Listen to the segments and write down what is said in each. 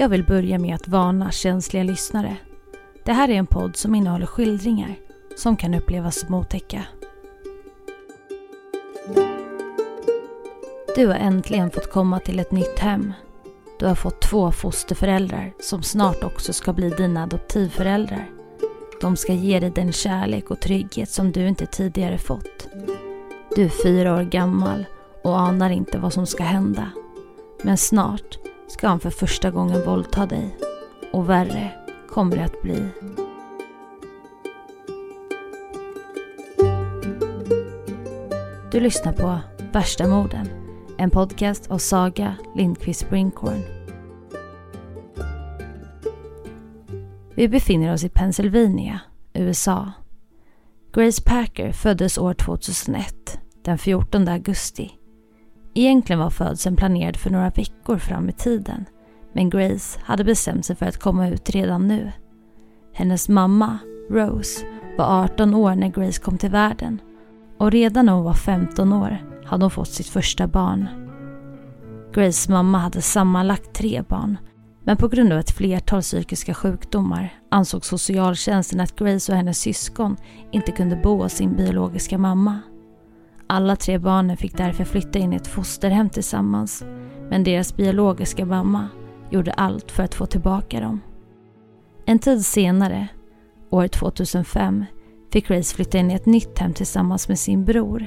Jag vill börja med att varna känsliga lyssnare. Det här är en podd som innehåller skildringar som kan upplevas som otäcka. Du har äntligen fått komma till ett nytt hem. Du har fått två fosterföräldrar som snart också ska bli dina adoptivföräldrar. De ska ge dig den kärlek och trygghet som du inte tidigare fått. Du är fyra år gammal och anar inte vad som ska hända. Men snart ska han för första gången våldta dig. Och värre kommer det att bli. Du lyssnar på Värsta morden, en podcast av Saga Lindqvist Brinkhorn. Vi befinner oss i Pennsylvania, USA. Grace Packer föddes år 2001, den 14 augusti. Egentligen var födseln planerad för några veckor fram i tiden, men Grace hade bestämt sig för att komma ut redan nu. Hennes mamma, Rose, var 18 år när Grace kom till världen och redan när hon var 15 år hade hon fått sitt första barn. Graces mamma hade sammanlagt tre barn men på grund av ett flertal psykiska sjukdomar ansåg socialtjänsten att Grace och hennes syskon inte kunde bo hos sin biologiska mamma. Alla tre barnen fick därför flytta in i ett fosterhem tillsammans men deras biologiska mamma gjorde allt för att få tillbaka dem. En tid senare, år 2005, fick Grace flytta in i ett nytt hem tillsammans med sin bror.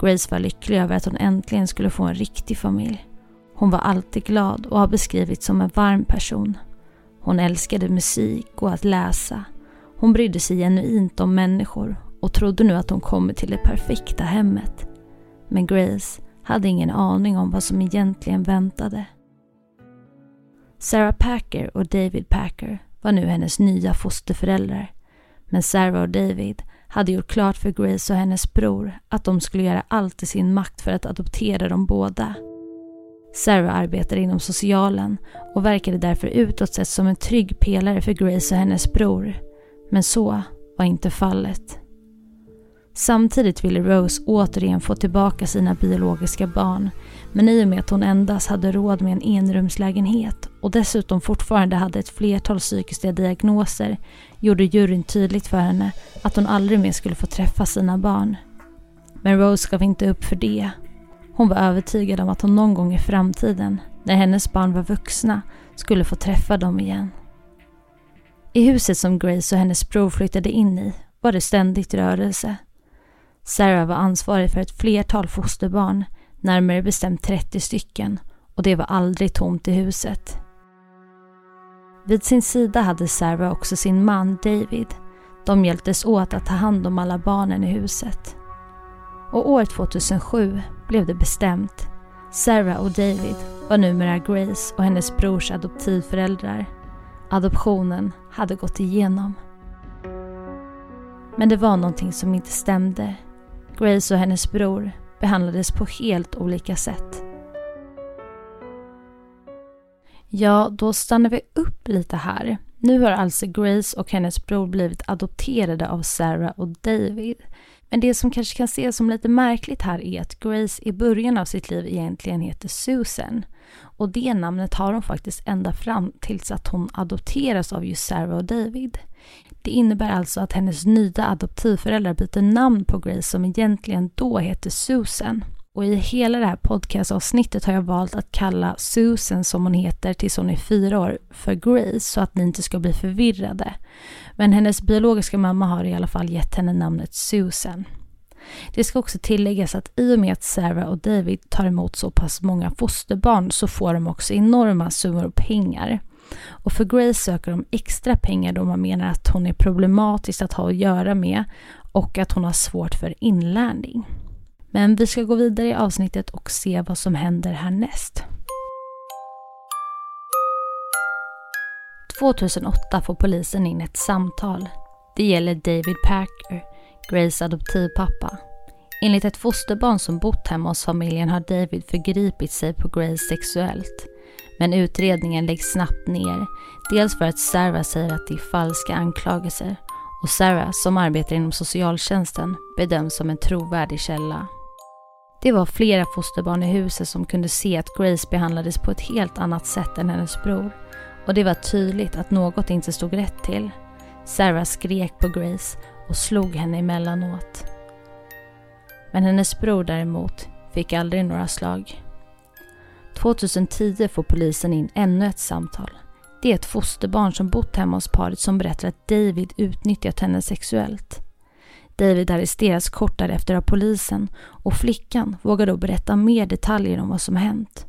Grace var lycklig över att hon äntligen skulle få en riktig familj. Hon var alltid glad och har beskrivits som en varm person. Hon älskade musik och att läsa. Hon brydde sig genuint om människor och trodde nu att hon kommit till det perfekta hemmet. Men Grace hade ingen aning om vad som egentligen väntade. Sarah Packer och David Packer var nu hennes nya fosterföräldrar. Men Sarah och David hade gjort klart för Grace och hennes bror att de skulle göra allt i sin makt för att adoptera dem båda. Sarah arbetade inom socialen och verkade därför utåt sett som en trygg pelare för Grace och hennes bror. Men så var inte fallet. Samtidigt ville Rose återigen få tillbaka sina biologiska barn men i och med att hon endast hade råd med en enrumslägenhet och dessutom fortfarande hade ett flertal psykiska diagnoser gjorde juryn tydligt för henne att hon aldrig mer skulle få träffa sina barn. Men Rose gav inte upp för det. Hon var övertygad om att hon någon gång i framtiden, när hennes barn var vuxna, skulle få träffa dem igen. I huset som Grace och hennes bror flyttade in i var det ständigt rörelse. Sarah var ansvarig för ett flertal fosterbarn, närmare bestämt 30 stycken, och det var aldrig tomt i huset. Vid sin sida hade Sarah också sin man David. De hjälptes åt att ta hand om alla barnen i huset. Och år 2007 blev det bestämt. Sarah och David var numera Grace och hennes brors adoptivföräldrar. Adoptionen hade gått igenom. Men det var någonting som inte stämde. Grace och hennes bror behandlades på helt olika sätt. Ja, då stannar vi upp lite här. Nu har alltså Grace och hennes bror blivit adopterade av Sarah och David. Men det som kanske kan ses som lite märkligt här är att Grace i början av sitt liv egentligen heter Susan. Och det namnet har hon faktiskt ända fram tills att hon adopteras av just Sarah och David. Det innebär alltså att hennes nya adoptivföräldrar byter namn på Grace som egentligen då heter Susan. Och i hela det här podcastavsnittet har jag valt att kalla Susan som hon heter tills hon är fyra år för Grace så att ni inte ska bli förvirrade. Men hennes biologiska mamma har i alla fall gett henne namnet Susan. Det ska också tilläggas att i och med att Sarah och David tar emot så pass många fosterbarn så får de också enorma summor pengar. Och för Grace söker de extra pengar då man menar att hon är problematisk att ha att göra med och att hon har svårt för inlärning. Men vi ska gå vidare i avsnittet och se vad som händer härnäst. 2008 får polisen in ett samtal. Det gäller David Packer, Grace adoptivpappa. Enligt ett fosterbarn som bott hemma hos familjen har David förgripit sig på Grace sexuellt. Men utredningen läggs snabbt ner. Dels för att Sarah säger att det är falska anklagelser och Sarah, som arbetar inom socialtjänsten, bedöms som en trovärdig källa. Det var flera fosterbarn i huset som kunde se att Grace behandlades på ett helt annat sätt än hennes bror och det var tydligt att något inte stod rätt till. Sarah skrek på Grace och slog henne emellanåt. Men hennes bror däremot fick aldrig några slag. 2010 får polisen in ännu ett samtal. Det är ett fosterbarn som bott hemma hos paret som berättar att David utnyttjat henne sexuellt. David arresteras kort därefter av polisen och flickan vågar då berätta mer detaljer om vad som hänt.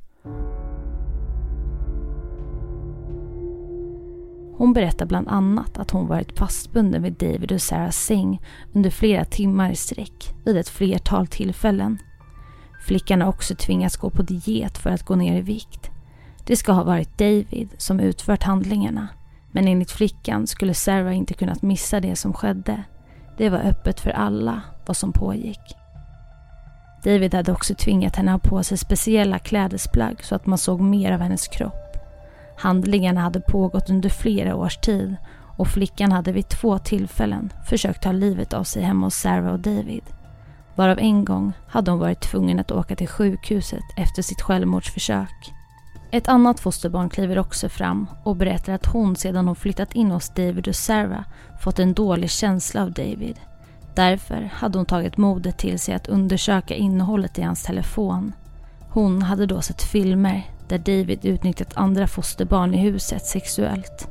Hon berättar bland annat att hon varit fastbunden vid David och Sarahs säng under flera timmar i sträck vid ett flertal tillfällen. Flickan har också tvingats gå på diet för att gå ner i vikt. Det ska ha varit David som utfört handlingarna. Men enligt flickan skulle Sarah inte kunnat missa det som skedde. Det var öppet för alla vad som pågick. David hade också tvingat henne att ha på sig speciella klädesplagg så att man såg mer av hennes kropp. Handlingarna hade pågått under flera års tid och flickan hade vid två tillfällen försökt ta livet av sig hemma hos Sarah och David. Varav en gång hade hon varit tvungen att åka till sjukhuset efter sitt självmordsförsök. Ett annat fosterbarn kliver också fram och berättar att hon sedan hon flyttat in hos David och Sarah fått en dålig känsla av David. Därför hade hon tagit modet till sig att undersöka innehållet i hans telefon. Hon hade då sett filmer där David utnyttjat andra fosterbarn i huset sexuellt.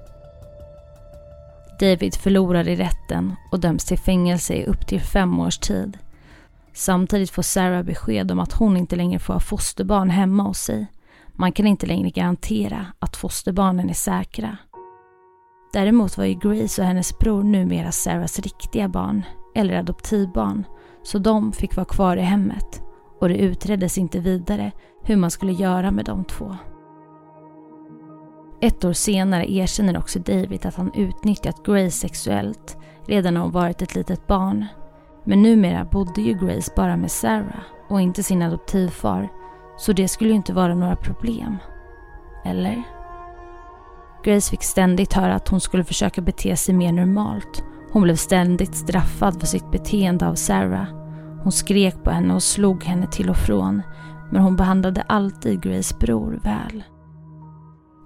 David förlorar i rätten och döms till fängelse i upp till fem års tid. Samtidigt får Sarah besked om att hon inte längre får ha fosterbarn hemma hos sig. Man kan inte längre garantera att fosterbarnen är säkra. Däremot var ju Grace och hennes bror numera Sarahs riktiga barn, eller adoptivbarn, så de fick vara kvar i hemmet och det utreddes inte vidare hur man skulle göra med de två. Ett år senare erkänner också David att han utnyttjat Grace sexuellt redan när hon varit ett litet barn. Men numera bodde ju Grace bara med Sarah och inte sin adoptivfar så det skulle ju inte vara några problem. Eller? Grace fick ständigt höra att hon skulle försöka bete sig mer normalt. Hon blev ständigt straffad för sitt beteende av Sarah. Hon skrek på henne och slog henne till och från men hon behandlade alltid Grace bror väl.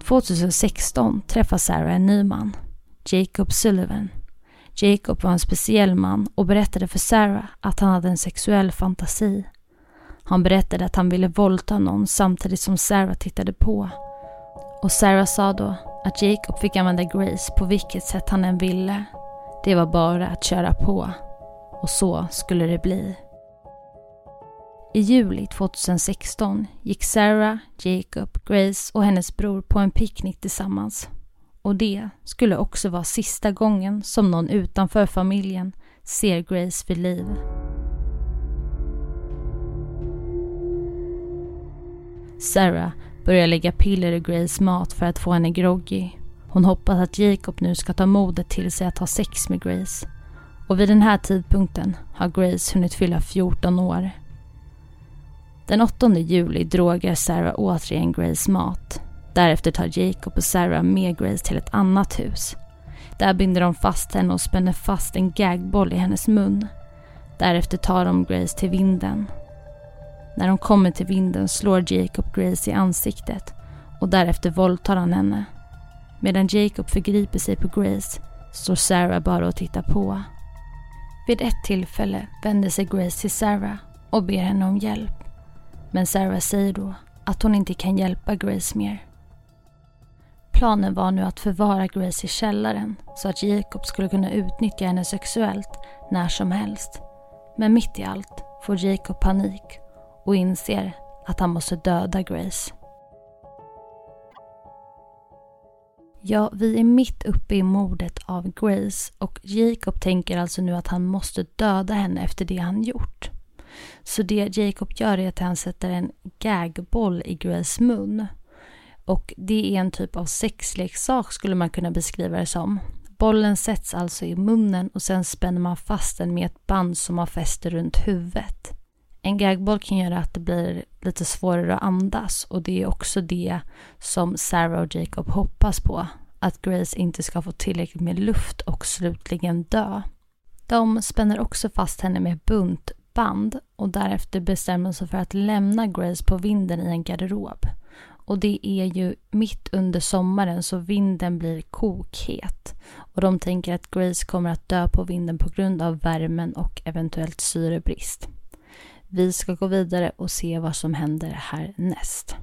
2016 träffar Sarah en ny man, Jacob Sullivan. Jacob var en speciell man och berättade för Sarah att han hade en sexuell fantasi. Han berättade att han ville våldta någon samtidigt som Sarah tittade på. Och Sarah sa då att Jacob fick använda Grace på vilket sätt han än ville. Det var bara att köra på. Och så skulle det bli. I juli 2016 gick Sarah, Jacob, Grace och hennes bror på en picknick tillsammans. Och det skulle också vara sista gången som någon utanför familjen ser Grace vid liv. Sarah börjar lägga piller i Grace mat för att få henne groggy. Hon hoppas att Jacob nu ska ta modet till sig att ha sex med Grace. Och vid den här tidpunkten har Grace hunnit fylla 14 år. Den 8 juli drogar Sarah återigen Grace mat. Därefter tar Jacob och Sarah med Grace till ett annat hus. Där binder de fast henne och spänner fast en gagboll i hennes mun. Därefter tar de Grace till vinden. När de kommer till vinden slår Jacob Grace i ansiktet och därefter våldtar han henne. Medan Jacob förgriper sig på Grace står Sarah bara och tittar på. Vid ett tillfälle vänder sig Grace till Sarah och ber henne om hjälp. Men Sarah säger då att hon inte kan hjälpa Grace mer. Planen var nu att förvara Grace i källaren så att Jacob skulle kunna utnyttja henne sexuellt när som helst. Men mitt i allt får Jacob panik och inser att han måste döda Grace. Ja, vi är mitt uppe i mordet av Grace och Jacob tänker alltså nu att han måste döda henne efter det han gjort. Så det Jacob gör är att han sätter en gagboll i Grace mun. Och det är en typ av sexleksak skulle man kunna beskriva det som. Bollen sätts alltså i munnen och sen spänner man fast den med ett band som man fäster runt huvudet. En gagboll kan göra att det blir lite svårare att andas och det är också det som Sarah och Jacob hoppas på. Att Grace inte ska få tillräckligt med luft och slutligen dö. De spänner också fast henne med bunt band och därefter bestämmer sig för att lämna Grace på vinden i en garderob. Och det är ju mitt under sommaren så vinden blir kokhet. Och de tänker att Grace kommer att dö på vinden på grund av värmen och eventuellt syrebrist. Vi ska gå vidare och se vad som händer härnäst.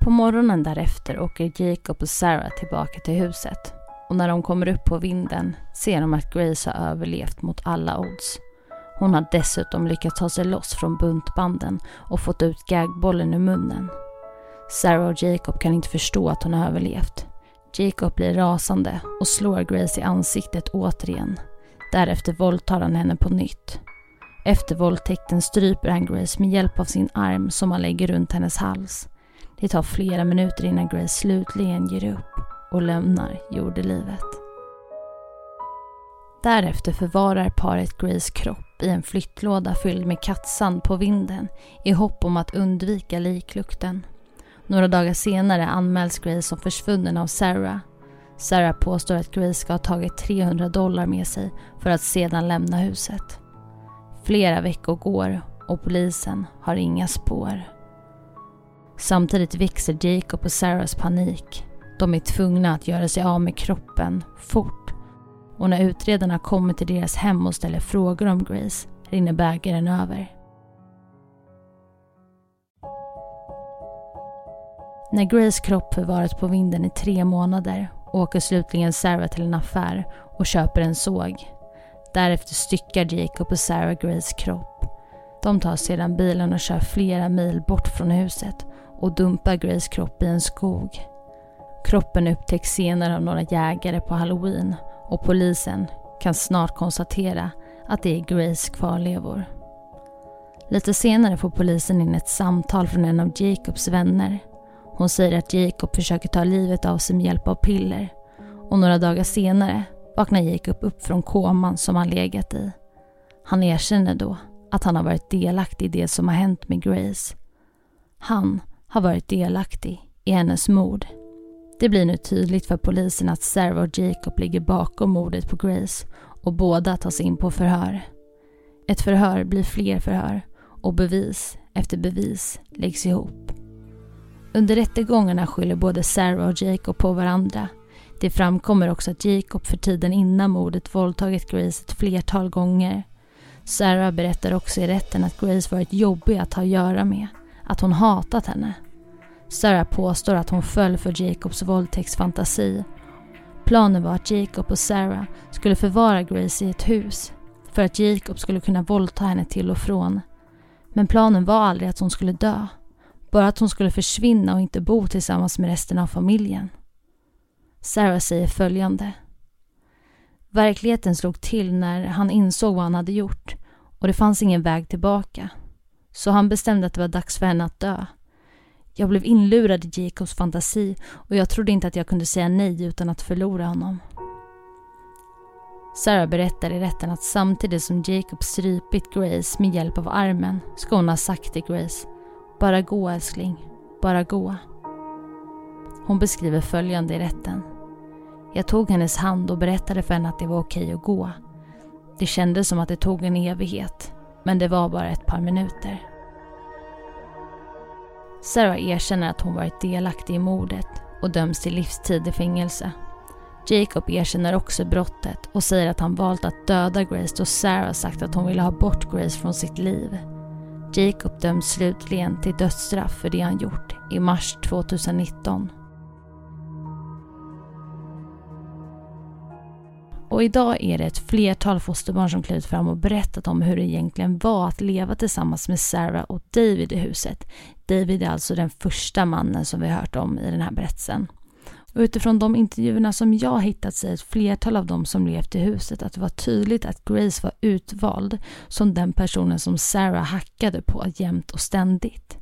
På morgonen därefter åker Jacob och Sarah tillbaka till huset och när de kommer upp på vinden ser de att Grace har överlevt mot alla odds. Hon har dessutom lyckats ta sig loss från buntbanden och fått ut gagbollen ur munnen. Sarah och Jacob kan inte förstå att hon har överlevt. Jacob blir rasande och slår Grace i ansiktet återigen. Därefter våldtar han henne på nytt. Efter våldtäkten stryper han Grace med hjälp av sin arm som han lägger runt hennes hals. Det tar flera minuter innan Grace slutligen ger upp och lämnar jordelivet. Därefter förvarar paret Grace kropp i en flyttlåda fylld med kattsand på vinden i hopp om att undvika liklukten. Några dagar senare anmäls Grace som försvunnen av Sarah. Sarah påstår att Grace ska ha tagit 300 dollar med sig för att sedan lämna huset. Flera veckor går och polisen har inga spår. Samtidigt växer Jacob och Sarahs panik. De är tvungna att göra sig av med kroppen fort. Och när utredarna kommer till deras hem och ställer frågor om Grace rinner bägaren över. När Grace kropp förvaras på vinden i tre månader åker slutligen Sarah till en affär och köper en såg. Därefter styckar Jacob och Sarah Grace kropp. De tar sedan bilen och kör flera mil bort från huset och dumpar Grace kropp i en skog. Kroppen upptäcks senare av några jägare på halloween och polisen kan snart konstatera att det är Grace kvarlevor. Lite senare får polisen in ett samtal från en av Jacobs vänner. Hon säger att Jacob försöker ta livet av sig med hjälp av piller och några dagar senare vaknar Jacob upp från koman som han legat i. Han erkänner då att han har varit delaktig i det som har hänt med Grace. Han har varit delaktig i hennes mord. Det blir nu tydligt för polisen att Sarah och Jacob ligger bakom mordet på Grace och båda tas in på förhör. Ett förhör blir fler förhör och bevis efter bevis läggs ihop. Under rättegångarna skyller både Sarah och Jacob på varandra. Det framkommer också att Jacob för tiden innan mordet våldtagit Grace ett flertal gånger. Sarah berättar också i rätten att Grace varit jobbig att ha att göra med, att hon hatat henne. Sarah påstår att hon föll för Jacobs våldtäktsfantasi. Planen var att Jacob och Sarah skulle förvara Grace i ett hus för att Jacob skulle kunna våldta henne till och från. Men planen var aldrig att hon skulle dö. Bara att hon skulle försvinna och inte bo tillsammans med resten av familjen. Sarah säger följande. Verkligheten slog till när han insåg vad han hade gjort och det fanns ingen väg tillbaka. Så han bestämde att det var dags för henne att dö. Jag blev inlurad i Jacobs fantasi och jag trodde inte att jag kunde säga nej utan att förlora honom. Sarah berättar i rätten att samtidigt som Jacob strypit Grace med hjälp av armen ska hon ha sagt till Grace Bara gå älskling, bara gå. Hon beskriver följande i rätten. Jag tog hennes hand och berättade för henne att det var okej att gå. Det kändes som att det tog en evighet, men det var bara ett par minuter. Sarah erkänner att hon varit delaktig i mordet och döms till livstid i fängelse. Jacob erkänner också brottet och säger att han valt att döda Grace då Sarah sagt att hon ville ha bort Grace från sitt liv. Jacob döms slutligen till dödsstraff för det han gjort i mars 2019. Och idag är det ett flertal fosterbarn som klivit fram och berättat om hur det egentligen var att leva tillsammans med Sarah och David i huset. David är alltså den första mannen som vi har hört om i den här berättelsen. Och utifrån de intervjuerna som jag hittat säger ett flertal av dem som levt i huset att det var tydligt att Grace var utvald som den personen som Sarah hackade på jämt och ständigt.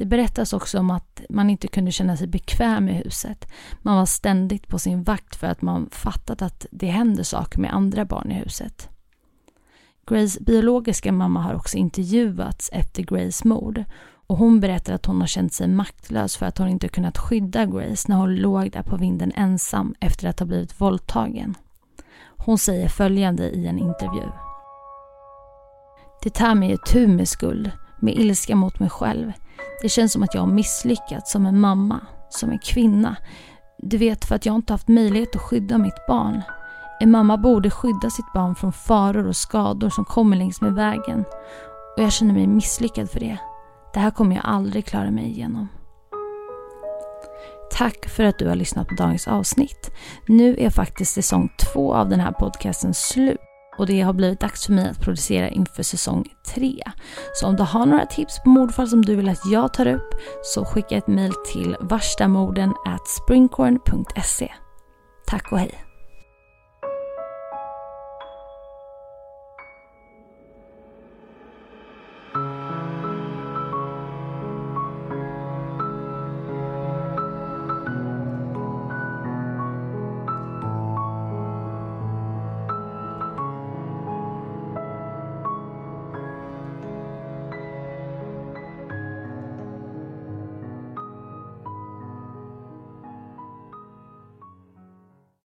Det berättas också om att man inte kunde känna sig bekväm i huset. Man var ständigt på sin vakt för att man fattat att det händer saker med andra barn i huset. Grace biologiska mamma har också intervjuats efter Grays mord och hon berättar att hon har känt sig maktlös för att hon inte kunnat skydda Grace när hon låg där på vinden ensam efter att ha blivit våldtagen. Hon säger följande i en intervju. Det tar mig itu med skuld, med ilska mot mig själv. Det känns som att jag har misslyckats som en mamma, som en kvinna. Du vet för att jag inte haft möjlighet att skydda mitt barn. En mamma borde skydda sitt barn från faror och skador som kommer längs med vägen. Och jag känner mig misslyckad för det. Det här kommer jag aldrig klara mig igenom. Tack för att du har lyssnat på dagens avsnitt. Nu är faktiskt säsong två av den här podcasten slut och det har blivit dags för mig att producera inför säsong 3. Så om du har några tips på mordfall som du vill att jag tar upp så skicka ett mail till varstamorden springcorn.se. Tack och hej!